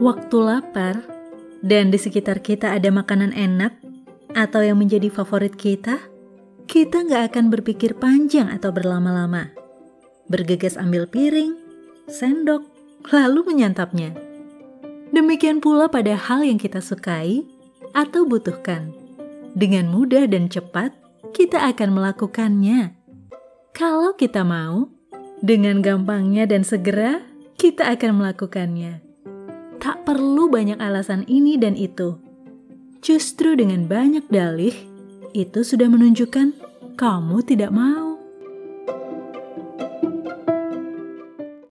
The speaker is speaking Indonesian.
waktu lapar dan di sekitar kita ada makanan enak atau yang menjadi favorit kita, kita nggak akan berpikir panjang atau berlama-lama. Bergegas ambil piring, sendok, lalu menyantapnya. Demikian pula pada hal yang kita sukai atau butuhkan. Dengan mudah dan cepat, kita akan melakukannya. Kalau kita mau, dengan gampangnya dan segera, kita akan melakukannya. Tak perlu banyak alasan ini dan itu. Justru dengan banyak dalih, itu sudah menunjukkan kamu tidak mau.